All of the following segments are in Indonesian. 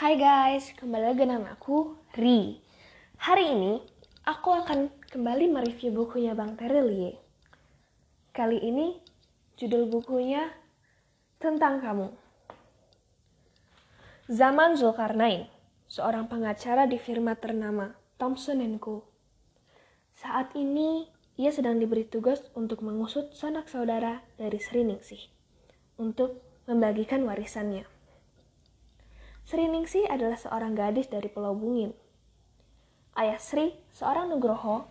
Hai guys, kembali lagi dengan aku, Ri. Hari ini, aku akan kembali mereview bukunya Bang Terelie. Kali ini, judul bukunya Tentang Kamu. Zaman Zulkarnain, seorang pengacara di firma ternama Thompson Co. Saat ini, ia sedang diberi tugas untuk mengusut sanak saudara dari Sri Ningsih untuk membagikan warisannya. Sri Ningsih adalah seorang gadis dari Pulau Bungin. Ayah Sri, seorang Nugroho,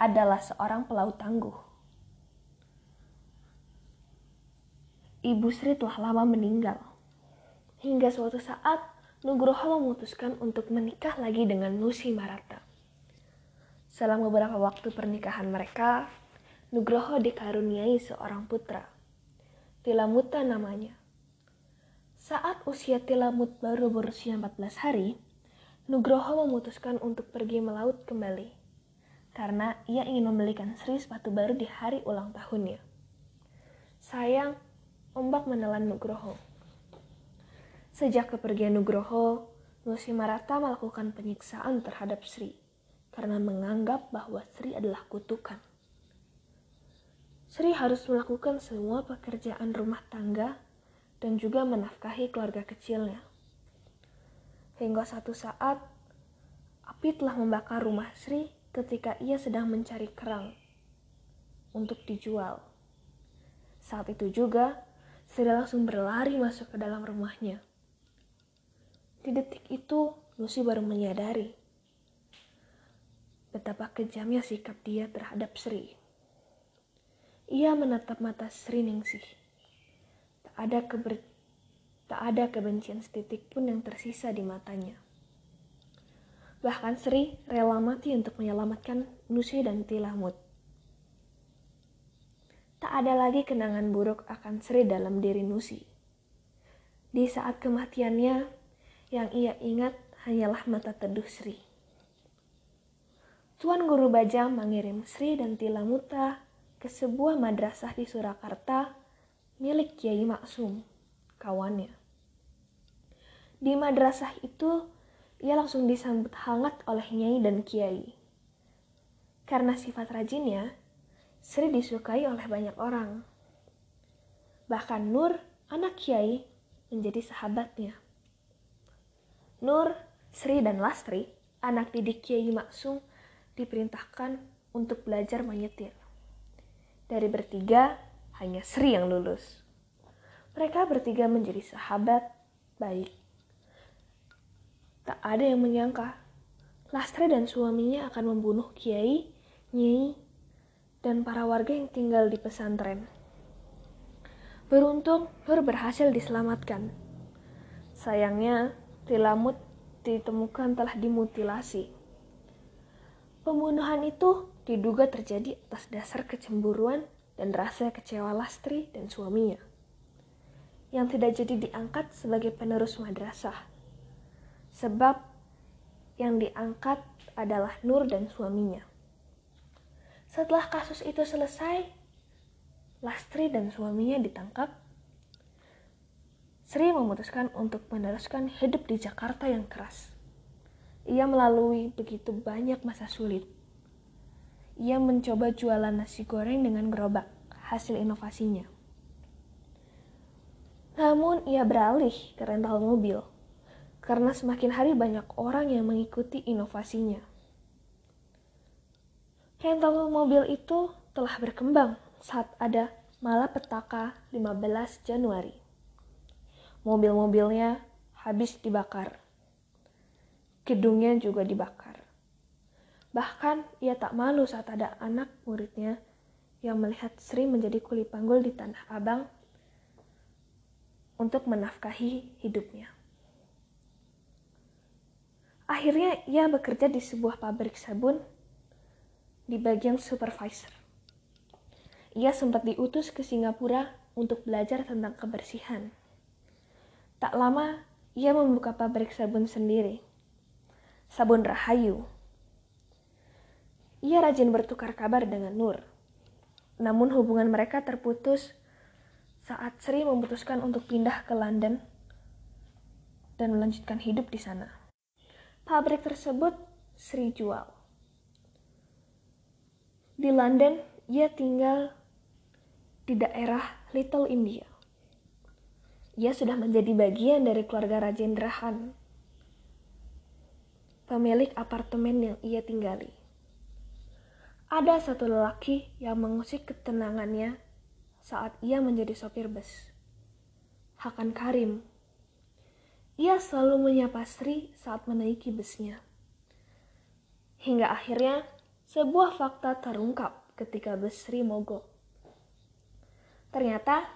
adalah seorang pelaut tangguh. Ibu Sri telah lama meninggal. Hingga suatu saat, Nugroho memutuskan untuk menikah lagi dengan Nusi Marata. Selama beberapa waktu pernikahan mereka, Nugroho dikaruniai seorang putra. Tilamuta namanya. Saat usia Tilamut baru berusia 14 hari, Nugroho memutuskan untuk pergi melaut kembali karena ia ingin membelikan Sri sepatu baru di hari ulang tahunnya. Sayang, ombak menelan Nugroho. Sejak kepergian Nugroho, Nusi Marata melakukan penyiksaan terhadap Sri karena menganggap bahwa Sri adalah kutukan. Sri harus melakukan semua pekerjaan rumah tangga dan juga menafkahi keluarga kecilnya. Hingga satu saat, api telah membakar rumah Sri ketika ia sedang mencari kerang untuk dijual. Saat itu juga, Sri langsung berlari masuk ke dalam rumahnya. Di detik itu, Lucy baru menyadari betapa kejamnya sikap dia terhadap Sri. Ia menatap mata Sri Ningsih ada keber, tak ada kebencian setitik pun yang tersisa di matanya. Bahkan Sri rela mati untuk menyelamatkan Nusi dan Tilamut. Tak ada lagi kenangan buruk akan Sri dalam diri Nusi. Di saat kematiannya, yang ia ingat hanyalah mata teduh Sri. Tuan Guru Bajang mengirim Sri dan Tilamuta ke sebuah madrasah di Surakarta milik Kiai Maksum, kawannya. Di madrasah itu, ia langsung disambut hangat oleh Nyai dan Kiai. Karena sifat rajinnya, Sri disukai oleh banyak orang. Bahkan Nur, anak Kiai, menjadi sahabatnya. Nur, Sri, dan Lastri, anak didik Kiai Maksum, diperintahkan untuk belajar menyetir. Dari bertiga, hanya Sri yang lulus. Mereka bertiga menjadi sahabat baik. Tak ada yang menyangka Lastre dan suaminya akan membunuh Kiai, Nyai, dan para warga yang tinggal di pesantren. Beruntung, Nur berhasil diselamatkan. Sayangnya, Tilamut ditemukan telah dimutilasi. Pembunuhan itu diduga terjadi atas dasar kecemburuan dan rasa kecewa Lastri dan suaminya yang tidak jadi diangkat sebagai penerus madrasah. Sebab yang diangkat adalah Nur dan suaminya. Setelah kasus itu selesai, Lastri dan suaminya ditangkap. Sri memutuskan untuk meneruskan hidup di Jakarta yang keras. Ia melalui begitu banyak masa sulit ia mencoba jualan nasi goreng dengan gerobak, hasil inovasinya. Namun ia beralih ke rental mobil, karena semakin hari banyak orang yang mengikuti inovasinya. Rental mobil itu telah berkembang saat ada malapetaka 15 Januari. Mobil-mobilnya habis dibakar. Gedungnya juga dibakar. Bahkan ia tak malu saat ada anak muridnya yang melihat Sri menjadi kuli panggul di Tanah Abang untuk menafkahi hidupnya. Akhirnya ia bekerja di sebuah pabrik sabun di bagian supervisor. Ia sempat diutus ke Singapura untuk belajar tentang kebersihan. Tak lama, ia membuka pabrik sabun sendiri. Sabun Rahayu ia rajin bertukar kabar dengan Nur. Namun hubungan mereka terputus saat Sri memutuskan untuk pindah ke London dan melanjutkan hidup di sana. Pabrik tersebut Sri jual. Di London, ia tinggal di daerah Little India. Ia sudah menjadi bagian dari keluarga Rajendra pemilik apartemen yang ia tinggali. Ada satu lelaki yang mengusik ketenangannya saat ia menjadi sopir bus. Hakan Karim. Ia selalu menyapa Sri saat menaiki busnya. Hingga akhirnya sebuah fakta terungkap ketika bus Sri mogok. Ternyata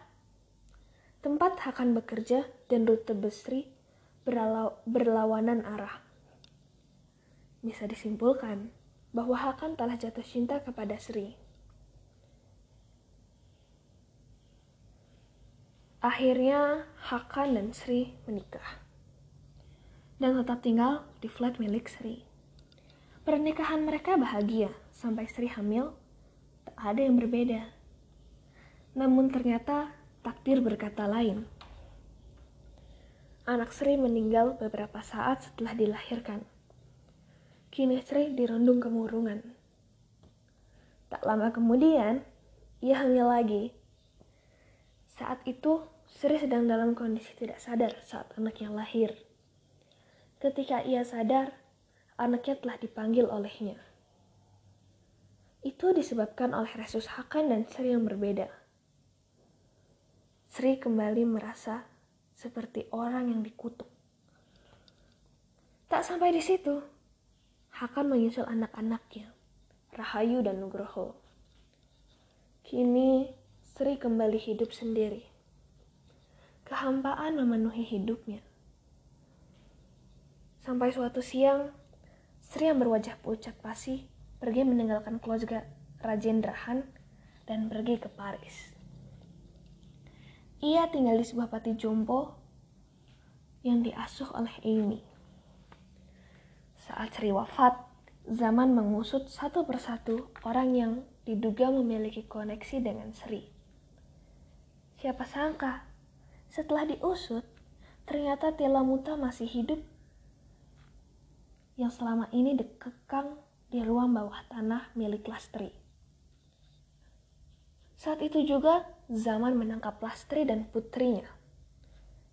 tempat Hakan bekerja dan rute bus Sri berlawanan arah. Bisa disimpulkan bahwa Hakan telah jatuh cinta kepada Sri. Akhirnya Hakan dan Sri menikah dan tetap tinggal di flat milik Sri. Pernikahan mereka bahagia sampai Sri hamil, tak ada yang berbeda. Namun ternyata takdir berkata lain. Anak Sri meninggal beberapa saat setelah dilahirkan. Kini Sri dirundung kemurungan. Tak lama kemudian, ia hamil lagi. Saat itu, Sri sedang dalam kondisi tidak sadar saat anaknya lahir. Ketika ia sadar, anaknya telah dipanggil olehnya. Itu disebabkan oleh Resus Hakan dan Sri yang berbeda. Sri kembali merasa seperti orang yang dikutuk. Tak sampai di situ, Hakan menyusul anak-anaknya, Rahayu dan Nugroho. Kini Sri kembali hidup sendiri kehampaan memenuhi hidupnya. Sampai suatu siang, Sri yang berwajah pucat pasi pergi meninggalkan keluarga Rajendrahan dan pergi ke Paris. Ia tinggal di sebuah pati jompo yang diasuh oleh Amy. Saat Sri wafat, zaman mengusut satu persatu orang yang diduga memiliki koneksi dengan Sri. Siapa sangka setelah diusut, ternyata Tila Muta masih hidup yang selama ini dikekang di ruang bawah tanah milik Lastri. Saat itu juga Zaman menangkap Lastri dan putrinya.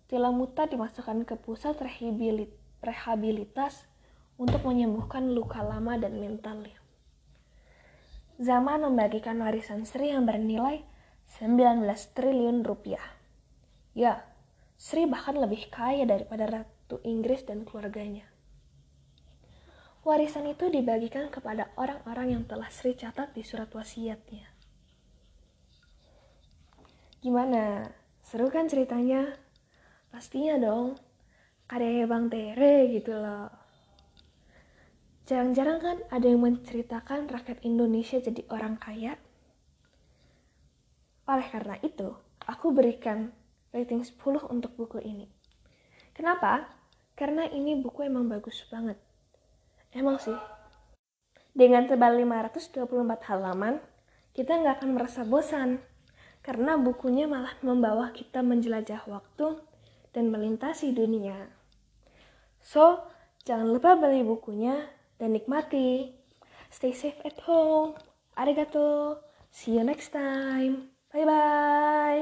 Tila Muta dimasukkan ke pusat rehabilitas untuk menyembuhkan luka lama dan mentalnya. Zaman membagikan warisan Sri yang bernilai 19 triliun rupiah. Ya, Sri bahkan lebih kaya daripada Ratu Inggris dan keluarganya. Warisan itu dibagikan kepada orang-orang yang telah Sri catat di surat wasiatnya. Gimana? Seru kan ceritanya? Pastinya dong. Karya Bang Tere gitu loh. Jarang-jarang kan ada yang menceritakan rakyat Indonesia jadi orang kaya. Oleh karena itu, aku berikan rating 10 untuk buku ini. Kenapa? Karena ini buku emang bagus banget. Emang sih. Dengan tebal 524 halaman, kita nggak akan merasa bosan. Karena bukunya malah membawa kita menjelajah waktu dan melintasi dunia. So, jangan lupa beli bukunya dan nikmati. Stay safe at home. Arigato. See you next time. Bye-bye.